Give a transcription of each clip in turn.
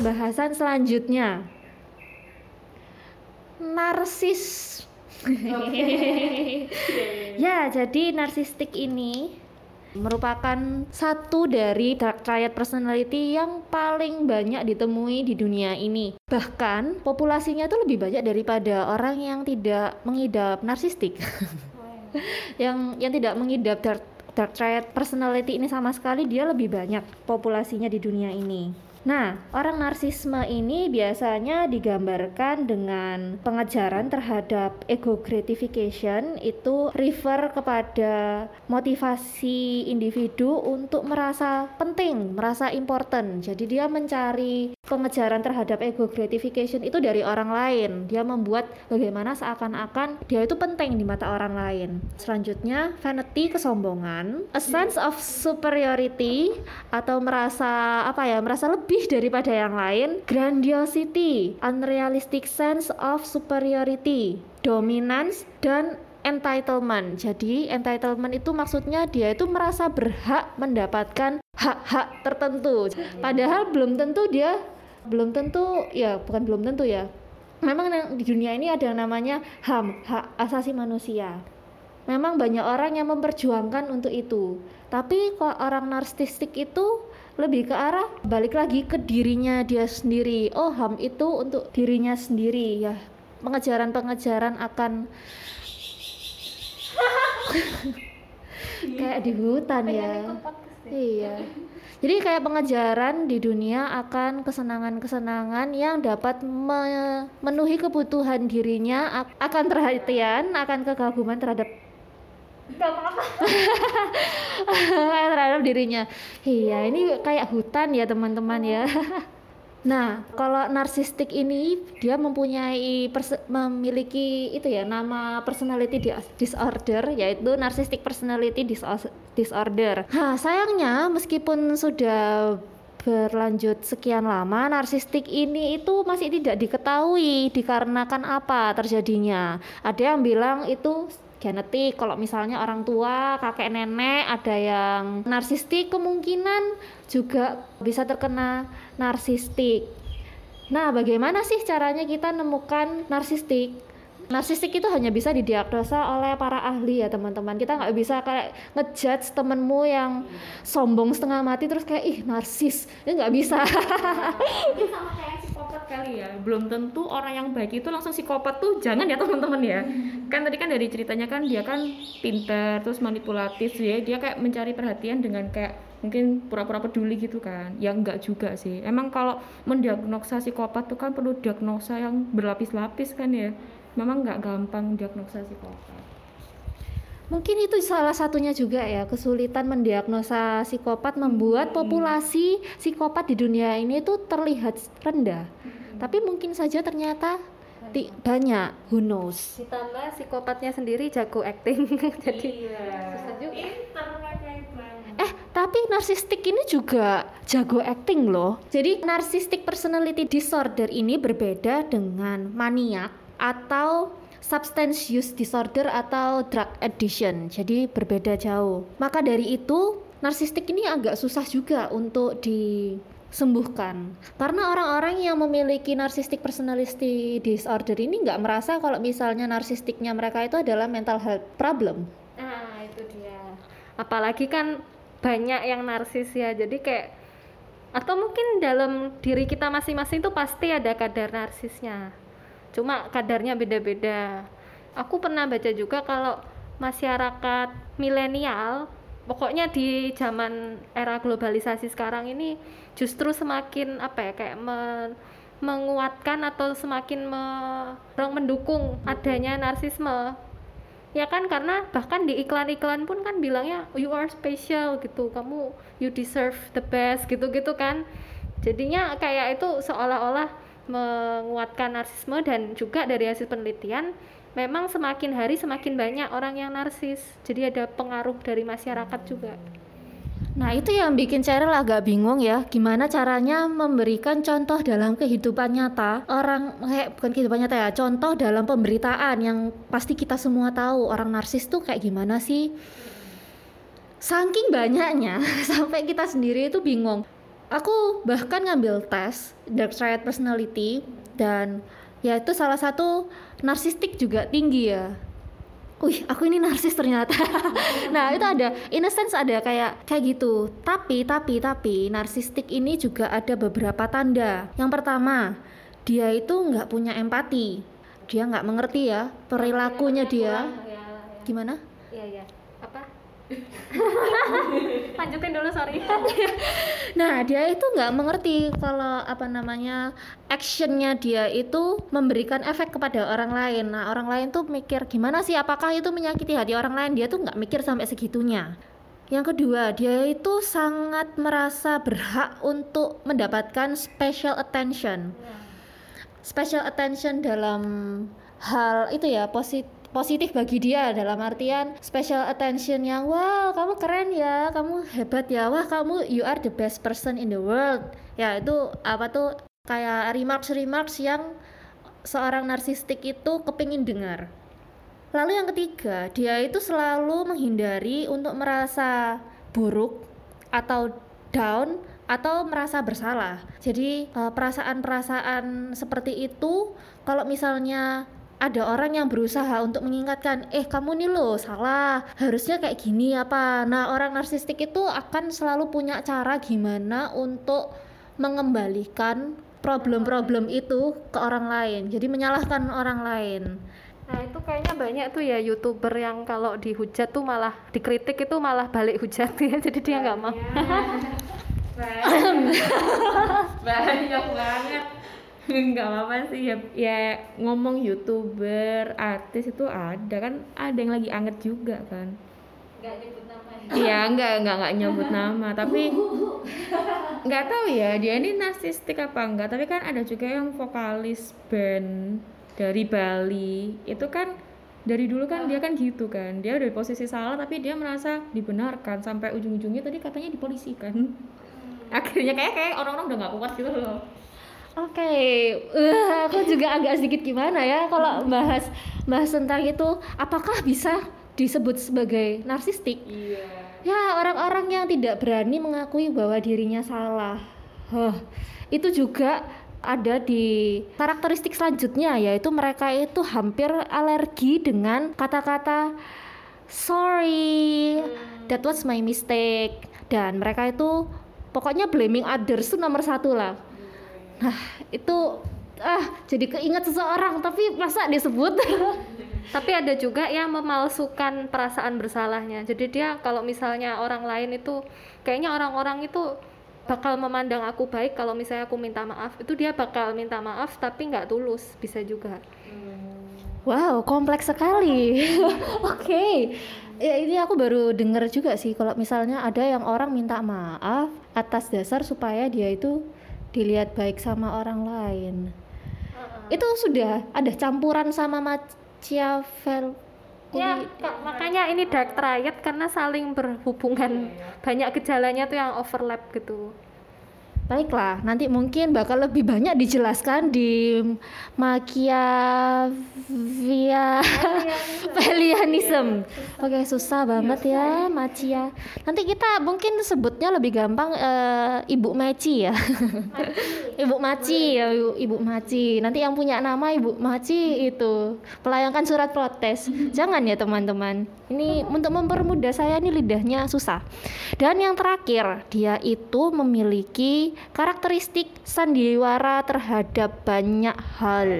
pembahasan selanjutnya. Narsis. ya, jadi narsistik ini merupakan satu dari dark triad personality yang paling banyak ditemui di dunia ini. Bahkan populasinya itu lebih banyak daripada orang yang tidak mengidap narsistik. yang yang tidak mengidap dark dark triad personality ini sama sekali dia lebih banyak populasinya di dunia ini. Nah, orang narsisme ini biasanya digambarkan dengan pengejaran terhadap ego gratification itu refer kepada motivasi individu untuk merasa penting, merasa important. Jadi dia mencari pengejaran terhadap ego gratification itu dari orang lain. Dia membuat bagaimana seakan-akan dia itu penting di mata orang lain. Selanjutnya, vanity kesombongan, a sense of superiority atau merasa apa ya, merasa lebih daripada yang lain, grandiosity, unrealistic sense of superiority, dominance, dan entitlement. Jadi entitlement itu maksudnya dia itu merasa berhak mendapatkan hak-hak tertentu. Padahal belum tentu dia belum tentu ya bukan belum tentu ya. Memang di dunia ini ada yang namanya HAM, hak asasi manusia. Memang banyak orang yang memperjuangkan untuk itu. Tapi kok orang narsistik itu lebih ke arah balik lagi ke dirinya dia sendiri oh ham itu untuk dirinya sendiri ya pengejaran-pengejaran akan kayak di hutan ya iya jadi kayak pengejaran di dunia akan kesenangan-kesenangan yang dapat memenuhi kebutuhan dirinya akan perhatian akan kekaguman terhadap terhadap dirinya. Iya, ini kayak hutan ya teman-teman ya. Nah, kalau narsistik ini dia mempunyai memiliki itu ya nama personality disorder yaitu narcissistic personality disorder. Nah, sayangnya meskipun sudah berlanjut sekian lama narsistik ini itu masih tidak diketahui dikarenakan apa terjadinya. Ada yang bilang itu genetik kalau misalnya orang tua kakek nenek ada yang narsistik kemungkinan juga bisa terkena narsistik. Nah bagaimana sih caranya kita nemukan narsistik Narsistik itu hanya bisa didiagnosa oleh para ahli ya teman-teman. Kita nggak bisa kayak ngejudge temenmu yang sombong setengah mati terus kayak ih narsis. Itu nggak bisa. Ini sama kayak psikopat kali ya. Belum tentu orang yang baik itu langsung psikopat tuh jangan ya teman-teman ya. Kan tadi kan dari ceritanya kan dia kan pinter terus manipulatif ya. Dia kayak mencari perhatian dengan kayak mungkin pura-pura peduli gitu kan ya enggak juga sih emang kalau mendiagnosa psikopat tuh kan perlu diagnosa yang berlapis-lapis kan ya memang nggak gampang diagnosa psikopat mungkin itu salah satunya juga ya kesulitan mendiagnosa psikopat membuat hmm. populasi psikopat di dunia ini itu terlihat rendah. Hmm. tapi mungkin saja ternyata banyak. banyak. Who knows? Ditambah psikopatnya sendiri jago acting. Jadi iya. susah juga. Eh tapi narsistik ini juga jago acting loh. Jadi narcissistic personality disorder ini berbeda dengan maniak atau substance use disorder atau drug addiction. Jadi berbeda jauh. Maka dari itu, narsistik ini agak susah juga untuk disembuhkan. Karena orang-orang yang memiliki narcissistic personality disorder ini nggak merasa kalau misalnya narsistiknya mereka itu adalah mental health problem. Nah, itu dia. Apalagi kan banyak yang narsis ya. Jadi kayak atau mungkin dalam diri kita masing-masing itu pasti ada kadar narsisnya cuma kadarnya beda-beda. Aku pernah baca juga kalau masyarakat milenial pokoknya di zaman era globalisasi sekarang ini justru semakin apa ya kayak me, menguatkan atau semakin me, mendukung adanya narsisme. Ya kan karena bahkan di iklan-iklan pun kan bilangnya you are special gitu. Kamu you deserve the best gitu-gitu kan. Jadinya kayak itu seolah-olah menguatkan narsisme dan juga dari hasil penelitian memang semakin hari semakin banyak orang yang narsis. Jadi ada pengaruh dari masyarakat juga. Nah itu yang bikin Cheryl agak bingung ya. Gimana caranya memberikan contoh dalam kehidupan nyata? Orang, kayak bukan kehidupan nyata ya Contoh dalam pemberitaan yang pasti kita semua tahu. Orang narsis tuh kayak gimana sih? Saking banyaknya Sampai kita sendiri itu bingung aku bahkan ngambil tes dark triad personality dan ya itu salah satu narsistik juga tinggi ya Wih, aku ini narsis ternyata. nah, itu ada in a sense ada kayak kayak gitu. Tapi tapi tapi narsistik ini juga ada beberapa tanda. Yang pertama, dia itu nggak punya empati. Dia nggak mengerti ya perilakunya dia. Gimana? Iya, iya. Lanjutin dulu, sorry. Nah, dia itu nggak mengerti kalau apa namanya actionnya dia itu memberikan efek kepada orang lain. Nah, orang lain tuh mikir gimana sih? Apakah itu menyakiti hati orang lain? Dia tuh nggak mikir sampai segitunya. Yang kedua, dia itu sangat merasa berhak untuk mendapatkan special attention. Special attention dalam hal itu ya positif positif bagi dia dalam artian special attention yang wow kamu keren ya kamu hebat ya wah kamu you are the best person in the world. Ya itu apa tuh kayak remarks remarks yang seorang narsistik itu kepingin dengar. Lalu yang ketiga dia itu selalu menghindari untuk merasa buruk atau down atau merasa bersalah. Jadi eh, perasaan-perasaan seperti itu kalau misalnya ada orang yang berusaha untuk mengingatkan, eh kamu nih loh salah, harusnya kayak gini apa. Nah orang narsistik itu akan selalu punya cara gimana untuk mengembalikan problem-problem itu ke orang lain. Jadi menyalahkan orang lain. Nah itu kayaknya banyak tuh ya youtuber yang kalau dihujat tuh malah dikritik itu malah balik hujat ya jadi dia nggak mau. banyak banget nggak apa-apa sih ya, ya ngomong youtuber artis itu ada kan ada yang lagi anget juga kan. Nggak nyebut nama ya. Iya enggak enggak enggak nyebut nama tapi nggak tahu ya dia ini narsistik apa enggak tapi kan ada juga yang vokalis band dari Bali. Itu kan dari dulu kan dia kan gitu kan dia dari posisi salah tapi dia merasa dibenarkan sampai ujung-ujungnya tadi katanya dipolisikan. Akhirnya kayak kayak orang-orang udah nggak kuat gitu loh Oke, eh, aku juga agak sedikit gimana ya kalau bahas bahas tentang itu. Apakah bisa disebut sebagai narsistik? iya Ya orang-orang yang tidak berani mengakui bahwa dirinya salah. Huh, itu juga ada di karakteristik selanjutnya yaitu mereka itu hampir alergi dengan kata-kata sorry, that was my mistake dan mereka itu pokoknya blaming others itu nomor satu lah. Nah itu ah jadi keinget seseorang tapi masa disebut Tapi ada juga yang memalsukan perasaan bersalahnya. Jadi dia kalau misalnya orang lain itu kayaknya orang-orang itu bakal memandang aku baik kalau misalnya aku minta maaf itu dia bakal minta maaf tapi nggak tulus bisa juga. Wow, kompleks sekali. Oke. Ya ini aku baru denger juga sih kalau misalnya ada yang orang minta maaf atas dasar supaya dia itu dilihat baik sama orang lain. Itu sudah ada campuran sama Machiavelli. Ya, Kak, makanya ini dark triad karena saling berhubungan. Banyak gejalanya tuh yang overlap gitu. Baiklah, nanti mungkin bakal lebih banyak dijelaskan di Machiavellianism. Oke, susah banget ya, Machia. Nanti kita mungkin sebutnya lebih gampang eh, Ibu Maci ya. Ibu Maci ya, Ibu, Ibu Maci. Nanti yang punya nama Ibu Maci itu pelayangkan surat protes. Jangan ya teman-teman. Ini untuk mempermudah saya ini lidahnya susah. Dan yang terakhir, dia itu memiliki karakteristik sandiwara terhadap banyak hal.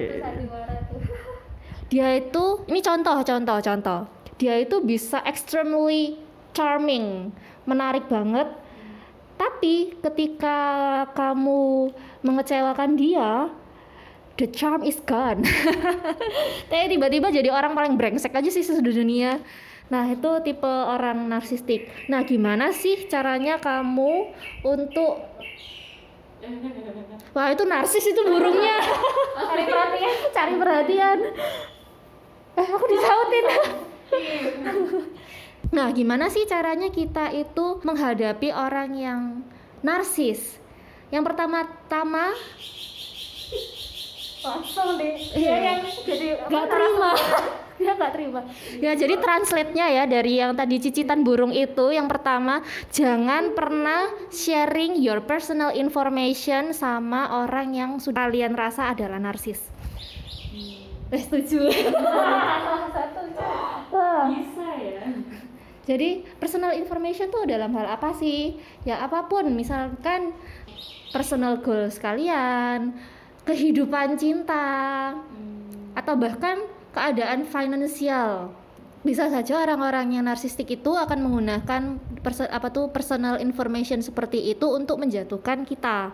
Dia itu ini contoh contoh contoh. Dia itu bisa extremely charming, menarik banget. Tapi ketika kamu mengecewakan dia, the charm is gone. Tapi tiba-tiba jadi orang paling brengsek aja sih seluruh dunia. Nah, itu tipe orang narsistik. Nah, gimana sih caranya kamu untuk Wah, itu narsis itu burungnya. Cari perhatian, cari perhatian. Eh, aku disautin. nah, gimana sih caranya kita itu menghadapi orang yang narsis? Yang pertama-tama Langsung deh. Iya. yang jadi gak terima dia nggak terima ya jadi translate-nya ya dari yang tadi cicitan burung itu yang pertama jangan pernah sharing your personal information sama orang yang sudah kalian rasa adalah narsis eh setuju Wah. bisa ya Jadi personal information tuh dalam hal apa sih? Ya apa pun, misalkan personal goals kalian, kehidupan cinta, atau bahkan keadaan finansial. Bisa saja orang-orang yang narsistik itu akan menggunakan perso- apa tuh personal information seperti itu untuk menjatuhkan kita.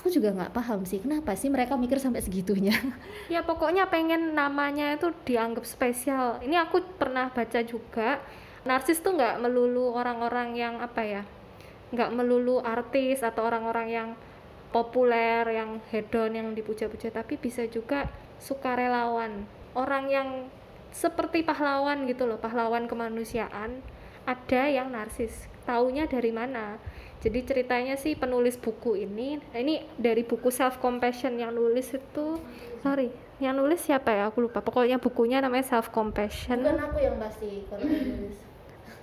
Aku juga nggak paham sih kenapa sih mereka mikir sampai segitunya. ya pokoknya pengen namanya itu dianggap spesial ini aku pernah baca juga narsis tuh nggak melulu orang-orang yang apa ya nggak melulu artis atau orang-orang yang populer yang hedon yang dipuja-puja tapi bisa juga sukarelawan. Orang yang seperti pahlawan gitu loh pahlawan kemanusiaan ada yang narsis. Taunya dari mana? Jadi ceritanya sih penulis buku ini ini dari buku self compassion yang nulis itu sorry yang nulis siapa ya? Aku lupa. Pokoknya bukunya namanya self compassion aku yang pasti kalau nulis.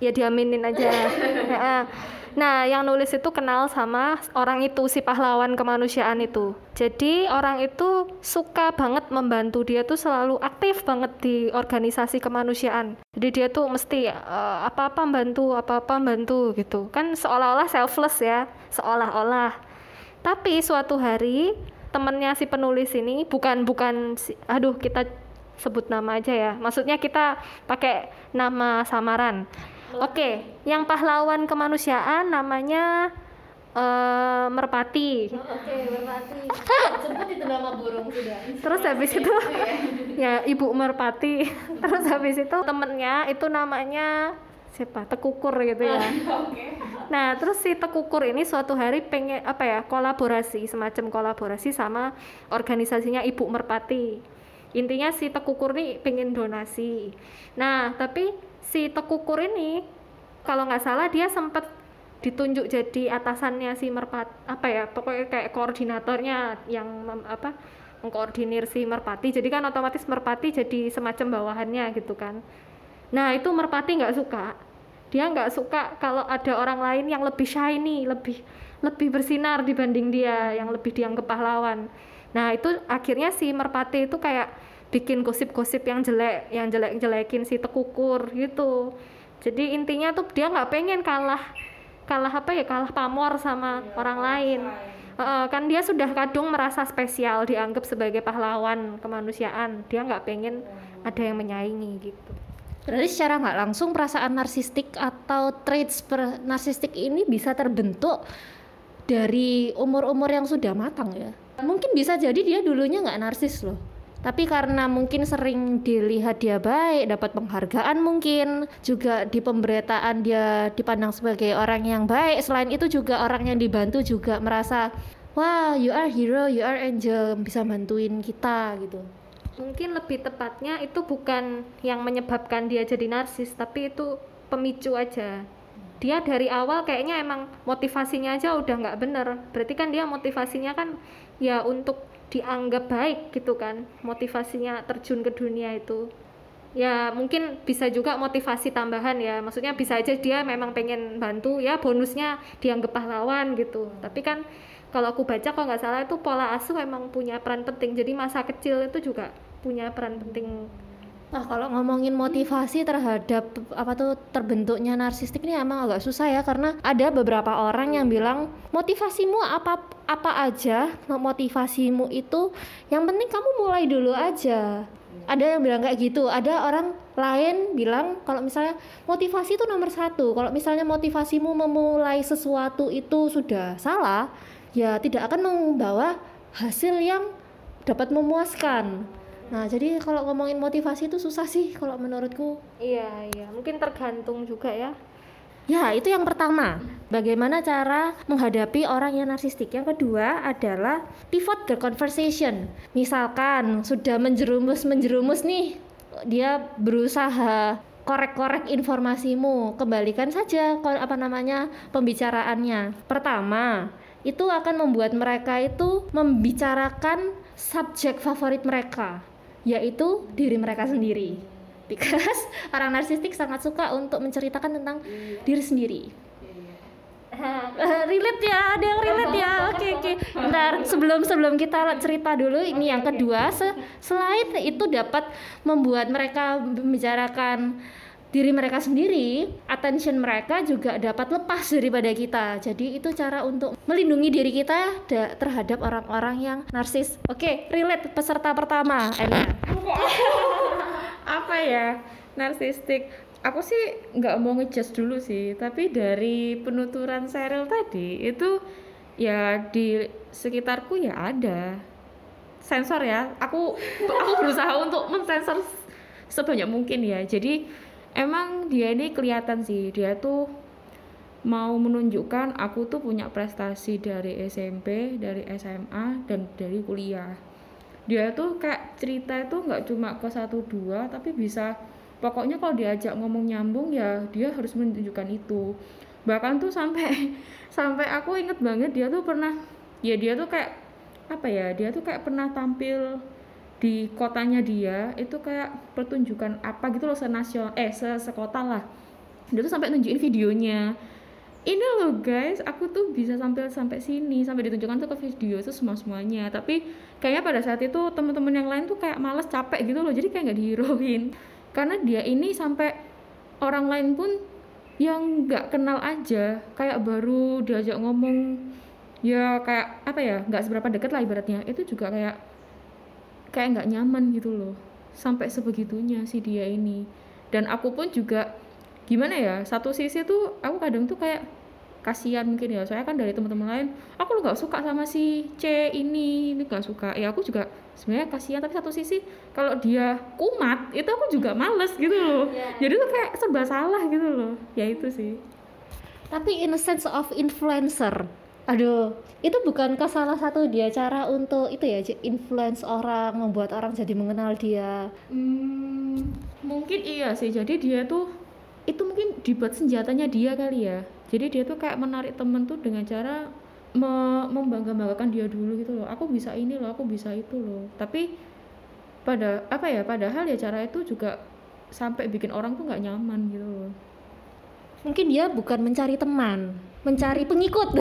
Ya diaminin aja. Nah yang nulis itu kenal sama orang itu si pahlawan kemanusiaan itu. Jadi orang itu suka banget membantu dia tuh selalu aktif banget di organisasi kemanusiaan. Jadi dia tuh mesti eh, apa-apa membantu apa-apa membantu gitu. Kan seolah-olah selfless ya seolah-olah. Tapi suatu hari temennya si penulis ini bukan bukan si- aduh kita sebut nama aja ya. Maksudnya kita pakai nama samaran oke yang pahlawan kemanusiaan namanya eh, Merpati. Oke, berarti sebut itu nama burung sudah. terus habis itu ya. ibu merpati. Terus habis itu temennya itu namanya siapa? Tekukur gitu ya. Nah terus si tekukur ini suatu hari pengen apa ya kolaborasi semacam kolaborasi sama organisasinya ibu merpati. Intinya si tekukur ini pengen donasi. Nah tapi si tekukur ini kalau nggak salah dia sempat ditunjuk jadi atasannya si merpat apa ya pokoknya kayak koordinatornya yang mem- apa mengkoordinir si merpati. Jadi kan otomatis merpati jadi semacam bawahannya gitu kan. Nah itu merpati nggak suka. Dia nggak suka kalau ada orang lain yang lebih shiny lebih lebih bersinar dibanding dia yang lebih dianggap pahlawan. Nah itu akhirnya si merpati itu kayak bikin gosip-gosip yang jelek yang jelek-jelekin si tekukur gitu. Jadi intinya tuh dia nggak pengen kalah kalah apa ya kalah pamor sama orang lain. Heeh, kan dia sudah kadung merasa spesial dianggap sebagai pahlawan kemanusiaan. Dia nggak pengen ada yang menyaingi gitu. Berarti secara nggak langsung perasaan narsistik atau traits per narsistik ini bisa terbentuk dari umur-umur yang sudah matang ya. Mungkin bisa jadi dia dulunya nggak narsis loh. Tapi karena mungkin sering dilihat dia baik, dapat penghargaan mungkin, juga di pemberitaan dia dipandang sebagai orang yang baik. Selain itu juga orang yang dibantu juga merasa, wah you are hero, you are angel, bisa bantuin kita gitu. mungkin lebih tepatnya itu bukan yang menyebabkan dia jadi narsis tapi itu pemicu aja dia dari awal kayaknya emang motivasinya aja udah nggak bener berarti kan dia motivasinya kan ya untuk dianggap baik gitu kan motivasinya terjun ke dunia itu. Ya mungkin bisa juga motivasi tambahan ya. Maksudnya bisa aja dia memang pengen bantu ya bonusnya dianggap pahlawan gitu. Tapi kan kalau aku baca kalau nggak salah itu pola asuh emang punya peran penting. Jadi masa kecil itu juga punya peran penting Nah, kalau ngomongin motivasi terhadap apa tuh terbentuknya narsistik ini emang agak susah ya karena ada beberapa orang yang bilang motivasimu apa apa aja, motivasimu itu yang penting kamu mulai dulu aja. Ada yang bilang kayak gitu, ada orang lain bilang kalau misalnya motivasi itu nomor satu. Kalau misalnya motivasimu memulai sesuatu itu sudah salah, ya tidak akan membawa hasil yang dapat memuaskan. Nah, jadi kalau ngomongin motivasi itu susah sih kalau menurutku. iya iya mungkin tergantung juga ya Ya, itu yang pertama. Bagaimana cara menghadapi orang yang narsistik? Yang kedua adalah pivot the conversation. Misalkan sudah menjerumus-menjerumus nih, dia berusaha korek-korek informasimu, kembalikan saja apa namanya pembicaraannya. Pertama, itu akan membuat mereka itu membicarakan subjek favorit mereka. Yaitu diri mereka sendiri. Because orang narsistik sangat suka untuk menceritakan tentang diri sendiri. Eh, relate ya, ada yang relate ya. Oke oke. Bentar, sebelum sebelum kita cerita dulu ini yang kedua, se- selain itu dapat membuat mereka membicarakan diri mereka sendiri, attention mereka juga dapat lepas daripada kita. Jadi itu cara untuk melindungi diri kita da- terhadap orang-orang yang narsis. Oke, relate peserta pertama, Enya. apa ya narsistik aku sih nggak mau ngejudge dulu sih tapi dari penuturan Cheryl tadi itu ya di sekitarku ya ada sensor ya aku aku berusaha untuk mensensor sebanyak mungkin ya jadi emang dia ini kelihatan sih dia tuh mau menunjukkan aku tuh punya prestasi dari SMP dari SMA dan dari kuliah. Dia tuh kayak cerita itu nggak cuma ke satu dua tapi bisa pokoknya kalau diajak ngomong nyambung ya dia harus menunjukkan itu. Bahkan tuh sampai sampai aku inget banget dia tuh pernah ya dia tuh kayak apa ya dia tuh kayak pernah tampil di kotanya dia itu kayak pertunjukan apa gitu loh senasional eh se sekota lah. Dia tuh sampai nunjukin videonya. Ini loh guys aku tuh bisa sampai sampai sini sampai ditunjukkan tuh ke video itu semua semuanya tapi kayaknya pada saat itu teman-teman yang lain tuh kayak males capek gitu loh jadi kayak nggak dihirauin karena dia ini sampai orang lain pun yang nggak kenal aja kayak baru diajak ngomong ya kayak apa ya nggak seberapa deket lah ibaratnya. Itu juga kayak kayak nggak nyaman gitu loh sampai sebegitunya si dia ini. Dan aku pun juga gimana ya satu sisi tuh aku kadang tuh kayak kasihan mungkin ya. Saya kan dari teman-teman lain aku lo nggak suka sama si C ini ini nggak suka. Ya aku juga sebenarnya kasihan tapi satu sisi kalau dia kumat itu aku juga males gitu loh. Jadi tuh kayak serba salah gitu loh. Ya itu sih. Tapi in a sense of influencer. Aduh, itu bukankah salah satu dia cara untuk itu ya, influence orang, membuat orang jadi mengenal dia. Hmm, mungkin iya sih. Jadi dia tuh itu mungkin dibuat senjatanya dia kali ya. Jadi dia tuh kayak menarik temen tuh dengan cara me membangga-banggakan dia dulu gitu loh. Aku bisa ini loh, aku bisa itu loh. Tapi pada apa ya? Padahal ya cara itu juga sampai bikin orang tuh nggak nyaman gitu loh. Mungkin dia bukan mencari teman, mencari pengikut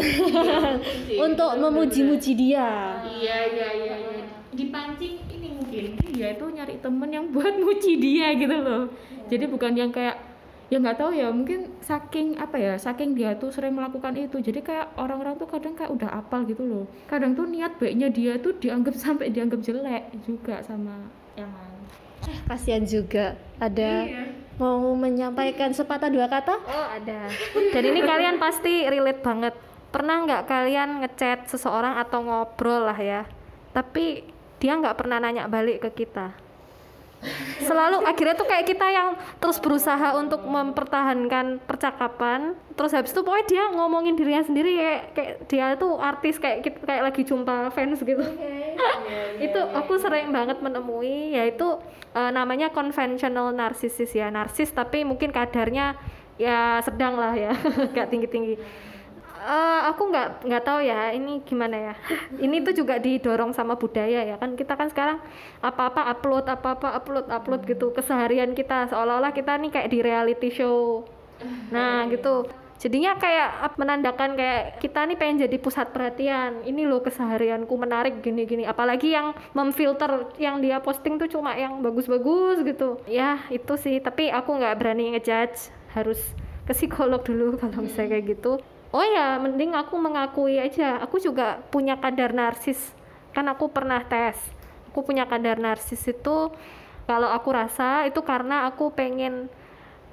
untuk memuji-muji dia. Iya iya iya. iya. Dipancing ini mungkin dia itu nyari temen yang buat muji dia gitu loh. Jadi bukan yang kayak ya nggak tahu ya mungkin saking apa ya saking dia tuh sering melakukan itu jadi kayak orang-orang tuh kadang kayak udah apal gitu loh kadang tuh niat baiknya dia tuh dianggap sampai dianggap jelek juga sama yang lain Kasihan juga. Ada mau menyampaikan sepatah dua kata? Oh ada. Dan ini kalian pasti relate banget. Pernah nggak kalian ngechat seseorang atau ngobrol lah ya, tapi dia nggak pernah nanya balik ke kita. Selalu akhirnya tuh kayak kita yang terus berusaha untuk mempertahankan percakapan. Terus habis itu pokoknya dia ngomongin dirinya sendiri kayak, kayak dia tuh artis kayak kita kayak lagi jumpa fans gitu. itu aku sering banget menemui yaitu eh, namanya conventional narcissist ya narsis tapi mungkin kadarnya ya sedang lah ya nggak tinggi tinggi aku nggak nggak tahu ya ini gimana ya. Ini tuh juga didorong sama budaya ya kan. Kita kan sekarang apa apa upload apa apa upload upload gitu. Keseharian kita seolah-olah kita nih kayak di reality show. Nah gitu. Jadinya kayak menandakan kayak kita nih pengen jadi pusat perhatian. Ini loh keseharianku menarik gini-gini. Apalagi yang memfilter yang dia posting tuh cuma yang bagus-bagus gitu. Ya itu sih. Tapi aku nggak berani ngejudge. Harus ke psikolog dulu kalau misalnya kayak gitu oh ya mending aku mengakui aja. Aku juga punya kadar narsis. Kan aku pernah tes. Aku punya kadar narsis itu kalau aku rasa itu karena aku pengen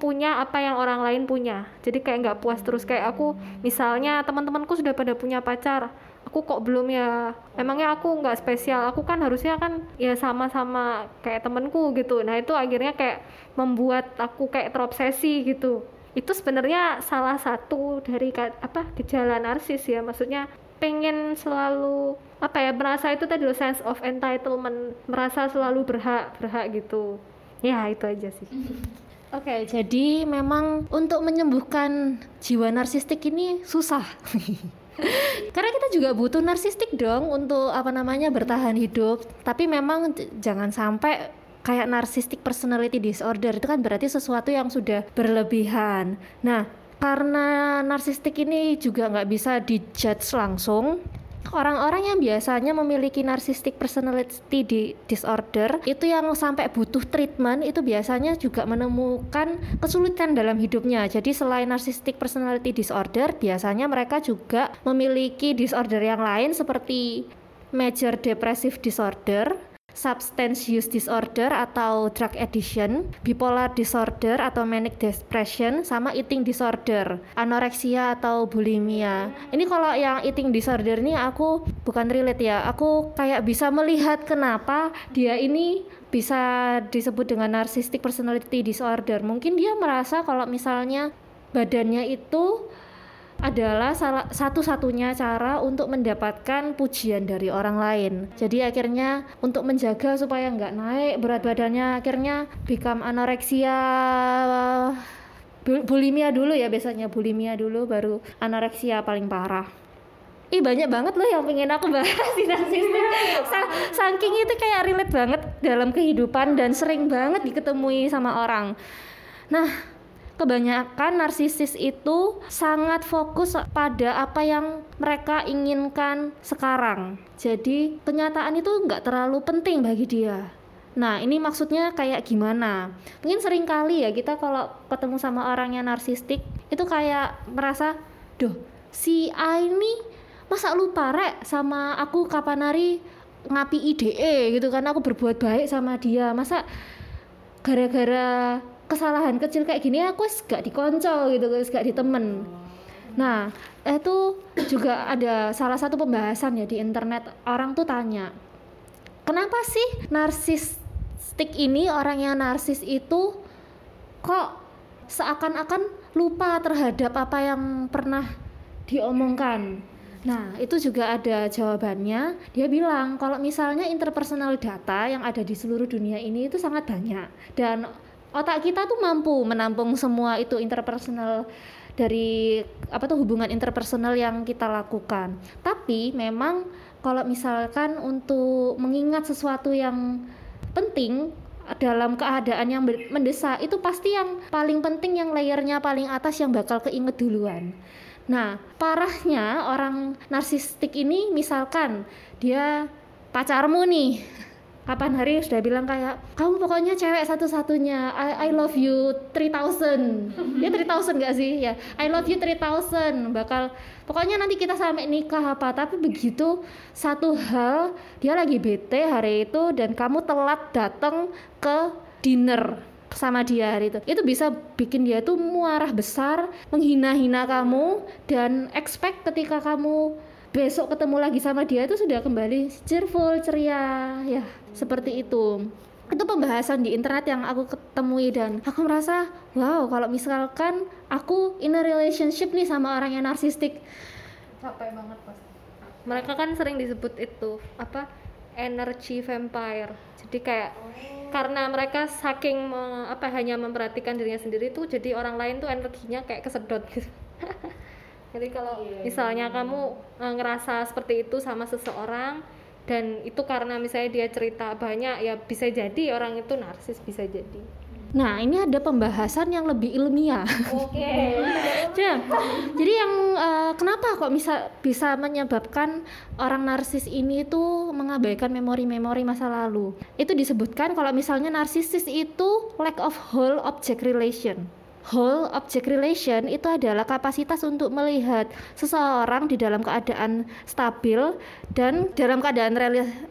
punya apa yang orang lain punya. Jadi kayak nggak puas terus. Kayak aku misalnya teman-temanku sudah pada punya pacar. Aku kok belum ya? Emangnya aku nggak spesial? Aku kan harusnya kan ya sama-sama kayak temenku gitu. Nah itu akhirnya kayak membuat aku kayak terobsesi gitu itu sebenarnya salah satu dari apa gejala narsis ya maksudnya pengen selalu apa ya merasa itu tadi loh sense of entitlement merasa selalu berhak berhak gitu ya itu aja sih Oke, jadi memang untuk menyembuhkan jiwa narsistik ini susah. Karena kita juga butuh narsistik dong untuk apa namanya bertahan hidup. Tapi memang jangan sampai kayak narcissistic personality disorder itu kan berarti sesuatu yang sudah berlebihan. Nah, karena narsistik ini juga nggak bisa dijudge langsung, Orang-orang yang biasanya memiliki narcissistic personality di disorder itu yang sampai butuh treatment itu biasanya juga menemukan kesulitan dalam hidupnya. Jadi selain narcissistic personality disorder, biasanya mereka juga memiliki disorder yang lain seperti major depressive disorder, substance use disorder atau drug addiction, bipolar disorder atau manic depression, sama eating disorder, anoreksia atau bulimia. Ini kalau yang eating disorder ini aku bukan relate ya, aku kayak bisa melihat kenapa dia ini bisa disebut dengan narcissistic personality disorder. Mungkin dia merasa kalau misalnya badannya itu adalah salah satu-satunya cara untuk mendapatkan pujian dari orang lain. Jadi akhirnya untuk menjaga supaya nggak naik berat badannya, akhirnya become anoreksia bulimia dulu ya biasanya bulimia dulu baru anoreksia paling parah. Ih banyak banget loh yang pengen aku bahas di narsistik. Saking itu kayak relate banget dalam kehidupan dan sering banget diketemui sama orang. Nah, kebanyakan narsisis itu sangat fokus pada apa yang mereka inginkan sekarang. Jadi kenyataan itu nggak terlalu penting bagi dia. Nah ini maksudnya kayak gimana? Mungkin sering kali ya kita kalau ketemu sama orang yang narsistik itu kayak merasa, duh si A ini masa lupa rek sama aku kapan hari ngapi IDE gitu kan aku berbuat baik sama dia masa gara-gara kesalahan kecil kayak gini aku gak dikonco gitu guys gak ditemen. Nah itu juga ada salah satu pembahasan ya di internet. Orang tuh tanya kenapa sih narsistik ini orang yang narsis itu kok seakan-akan lupa terhadap apa yang pernah diomongkan? Nah, itu juga ada jawabannya. Dia bilang kalau misalnya interpersonal data yang ada di seluruh dunia ini itu sangat banyak dan otak kita tuh mampu menampung semua itu interpersonal dari apa tuh hubungan interpersonal yang kita lakukan. Tapi memang kalau misalkan untuk mengingat sesuatu yang penting dalam keadaan yang mendesak itu pasti yang paling penting yang layernya paling atas yang bakal keinget duluan. Nah, parahnya orang narsistik ini misalkan dia pacarmu nih kapan hari sudah bilang kayak kamu pokoknya cewek satu-satunya. I, I love you 3000 ya 3000 gak sih? Ya I love you 3000 bakal pokoknya nanti kita sampai nikah apa tapi begitu satu hal dia lagi bete hari itu dan kamu telat datang ke dinner sama dia hari itu. Itu bisa bikin dia tuh muarah besar menghina-hina kamu dan expect ketika kamu besok ketemu lagi sama dia itu sudah kembali cheerful ceria ya seperti itu. Itu pembahasan di internet yang aku ketemui dan aku merasa wow kalau misalkan aku in a relationship nih sama orang yang narsistik. Capek banget pasti mereka kan sering disebut itu apa energy vampire. Jadi kayak karena mereka saking me, apa hanya memperhatikan dirinya sendiri tuh jadi orang lain tuh energinya kayak kesedot gitu jadi kalau iya, iya, misalnya iya. kamu uh, ngerasa seperti itu sama seseorang dan itu karena misalnya dia cerita banyak ya bisa jadi orang itu narsis bisa jadi Nah, ini ada pembahasan yang lebih ilmiah. Oke. Okay. Ya, jadi yang uh, kenapa kok bisa bisa menyebabkan orang narsis ini itu mengabaikan memori-memori masa lalu? Itu disebutkan kalau misalnya narsisis itu lack of whole object relation whole object relation itu adalah kapasitas untuk melihat seseorang di dalam keadaan stabil dan dalam keadaan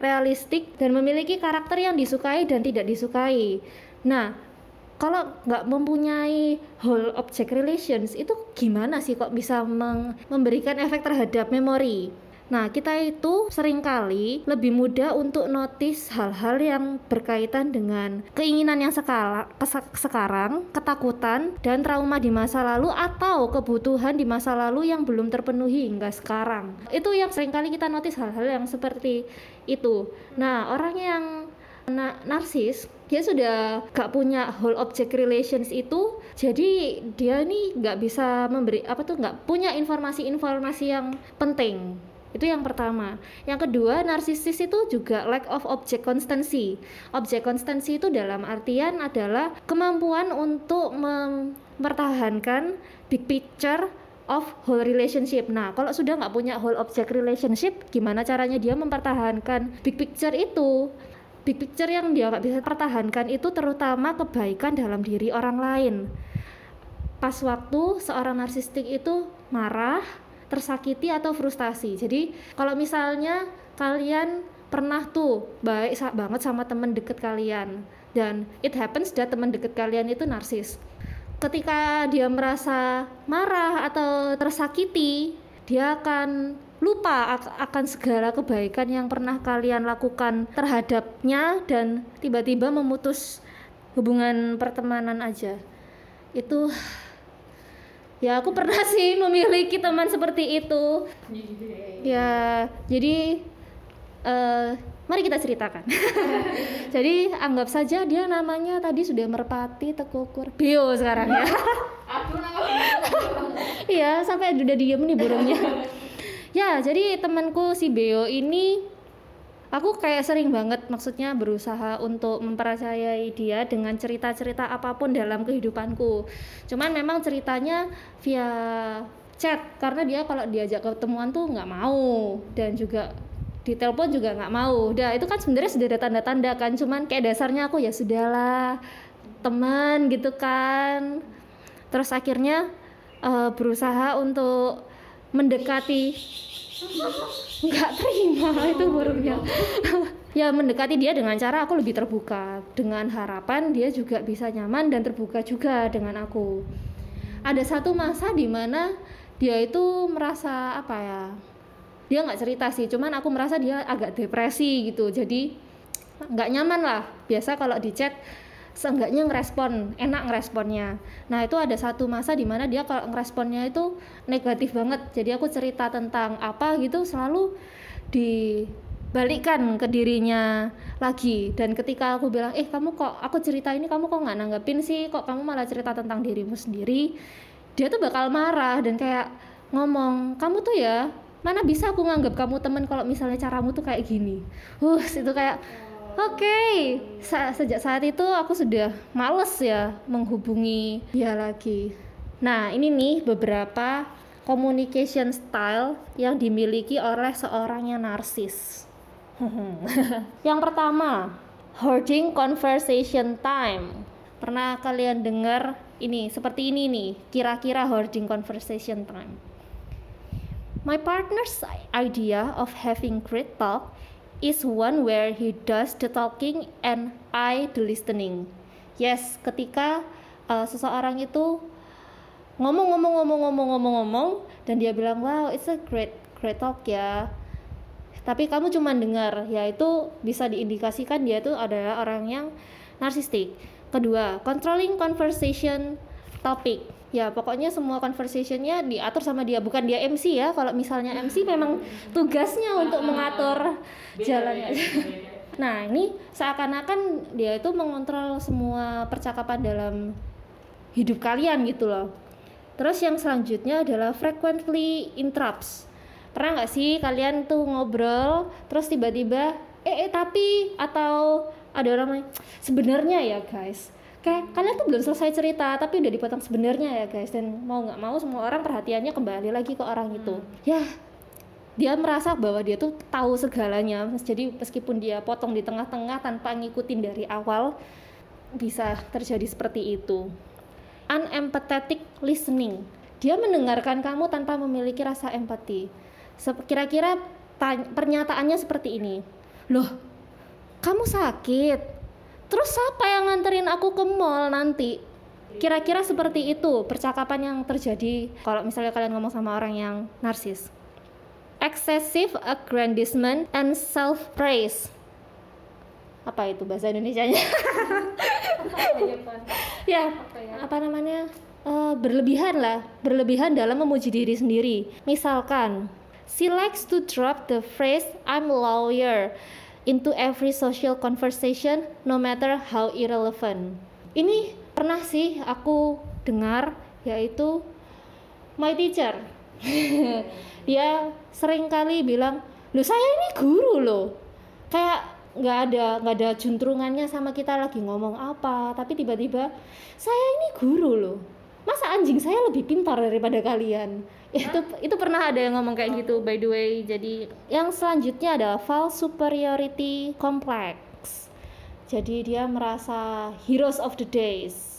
realistik dan memiliki karakter yang disukai dan tidak disukai. Nah, kalau nggak mempunyai whole object relations itu gimana sih kok bisa memberikan efek terhadap memori? Nah, kita itu sering kali lebih mudah untuk notice hal-hal yang berkaitan dengan keinginan yang sekala, sekarang, ketakutan, dan trauma di masa lalu atau kebutuhan di masa lalu yang belum terpenuhi hingga sekarang. Itu yang sering kali kita notice hal-hal yang seperti itu. Nah, orang yang na narsis dia sudah gak punya whole object relations itu jadi dia ini nggak bisa memberi apa tuh nggak punya informasi-informasi yang penting itu yang pertama. Yang kedua, narsisis itu juga lack of object constancy. Object constancy itu dalam artian adalah kemampuan untuk mempertahankan big picture of whole relationship. Nah, kalau sudah nggak punya whole object relationship, gimana caranya dia mempertahankan big picture itu? Big picture yang dia nggak bisa pertahankan itu terutama kebaikan dalam diri orang lain. Pas waktu seorang narsistik itu marah, tersakiti atau frustasi. Jadi kalau misalnya kalian pernah tuh baik banget sama temen deket kalian dan it happens that teman deket kalian itu narsis ketika dia merasa marah atau tersakiti, dia akan lupa akan segala kebaikan yang pernah kalian lakukan terhadapnya dan tiba-tiba memutus hubungan pertemanan aja. Itu ya aku pernah sih memiliki teman seperti itu. Ya, jadi uh, Mari kita ceritakan. Jadi anggap saja dia namanya tadi sudah merpati tekukur bio sekarang ya. Iya sampai udah diem nih burungnya. ya jadi temanku si Beo ini aku kayak sering banget maksudnya berusaha untuk mempercayai dia dengan cerita-cerita apa pun dalam kehidupanku. Cuman memang ceritanya via chat karena dia kalau diajak ketemuan tuh nggak mau dan juga di telepon juga nggak mau udah itu kan sebenarnya sudah ada tanda-tanda kan cuman kayak dasarnya aku ya sudahlah teman gitu kan terus akhirnya uh, berusaha untuk mendekati nggak terima itu burungnya ya mendekati dia dengan cara aku lebih terbuka. Dengan harapan dia juga bisa nyaman dan terbuka juga dengan aku. Ada satu masa di mana dia itu merasa apa ya dia nggak cerita sih cuman aku merasa dia agak depresi gitu. Jadi nggak nyaman lah. Biasa kalau di seenggaknya ngerespon enak ngeresponnya. Nah itu ada satu masa di mana dia kalau ngeresponnya itu negatif banget. Jadi aku cerita tentang apa gitu selalu dibalikkan ke dirinya lagi. Dan ketika aku bilang eh kamu kok aku cerita ini kamu kok nggak nanggepin sih? Kok kamu malah cerita tentang dirimu sendiri? Dia tuh bakal marah dan kayak ngomong kamu tuh ya mana bisa aku nganggap kamu teman kalau misalnya caramu tuh kayak gini? Uh itu kayak oke okay. sejak saat itu aku sudah males ya menghubungi. Dia lagi. Nah ini nih beberapa communication style yang dimiliki oleh seorang yang narsis. Yang pertama hoarding conversation time. Pernah kalian dengar ini seperti ini nih kira-kira hoarding conversation time? My partner's idea of having great talk is one where he does the talking and I the listening. Yes, ketika uh, seseorang itu ngomong-ngomong-ngomong-ngomong-ngomong-ngomong dan dia bilang, "Wow, it's a great great talk ya." Tapi kamu cuma dengar, ya itu bisa diindikasikan dia itu adalah orang yang narsistik. Kedua, controlling conversation topic ya pokoknya semua conversationnya diatur sama dia bukan dia MC ya. Kalau misalnya MC memang tugasnya untuk mengatur jalannya nah ini seakan-akan dia itu mengontrol semua percakapan dalam hidup kalian gitu loh. Terus yang selanjutnya adalah frequently interrupts. Pernah nggak sih kalian tuh ngobrol terus tiba-tiba eh, eh tapi atau ada orang sebenarnya ya guys kayak kalian tuh belum selesai cerita tapi udah dipotong sebenarnya ya guys. Dan mau nggak mau semua orang perhatiannya kembali lagi ke orang itu. Hmm. ya dia merasa bahwa dia tuh tahu segalanya. Jadi meskipun dia potong di tengah-tengah tanpa ngikutin dari awal bisa terjadi seperti itu. Unempathetic listening. Dia mendengarkan kamu tanpa memiliki rasa empati. Kira-kira pernyataannya seperti ini. Loh kamu sakit Terus siapa yang nganterin aku ke mall nanti? Kira-kira seperti itu percakapan yang terjadi kalau misalnya kalian ngomong sama orang yang narsis. Excessive aggrandizement and self praise. Apa itu bahasa Indonesia-nya? ya, apa namanya? Uh, berlebihan lah, berlebihan dalam memuji diri sendiri. Misalkan, she likes to drop the phrase I'm lawyer into every social conversation no matter how irrelevant. Ini pernah sih aku dengar yaitu my teacher. dia sering kali bilang lu saya ini guru loh kayak nggak ada nggak ada juntrungannya sama kita lagi ngomong apa tapi tiba-tiba saya ini guru loh masa anjing saya lebih pintar daripada kalian itu itu pernah ada yang ngomong kayak gitu by the way. Jadi yang selanjutnya adalah false superiority complex. Jadi dia merasa heroes of the days.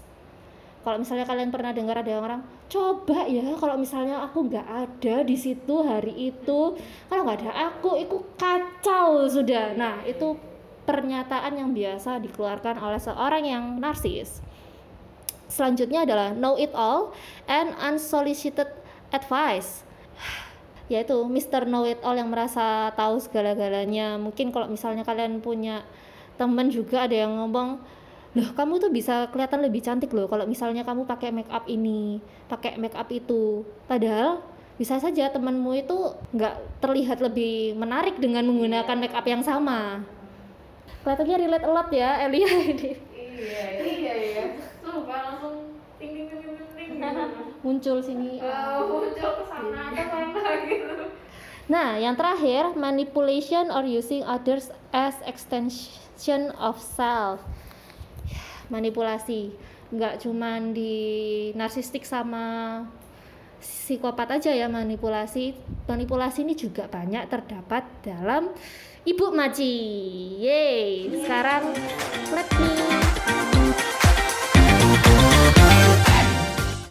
Kalau misalnya kalian pernah dengar ada orang coba ya kalau misalnya aku nggak ada di situ hari itu. Kalau nggak ada aku itu kacau sudah. Nah itu pernyataan yang biasa dikeluarkan oleh seorang yang narsis. Selanjutnya adalah know it all and unsolicited advice. Yaitu Mr. Know It All yang merasa tahu segala-galanya. Mungkin kalau misalnya kalian punya temen juga ada yang ngomong loh kamu tuh bisa kelihatan lebih cantik loh kalau misalnya kamu pakai make up ini pakai make up itu. Padahal bisa saja temanmu itu nggak terlihat lebih menarik dengan menggunakan make up yang sama. Kelihatannya relate a lot ya Elia. Ini iya iya. Iya sumpah langsung ting. Muncul sini Eh, muncul ke sana ke mana gitu Nah, yang terakhir, manipulation or using others as extension of self. Manipulasi, nggak cuman di narsistik sama psikopat aja ya manipulasi. Manipulasi ini juga banyak terdapat dalam Ibu Maci. Yeay, sekarang let me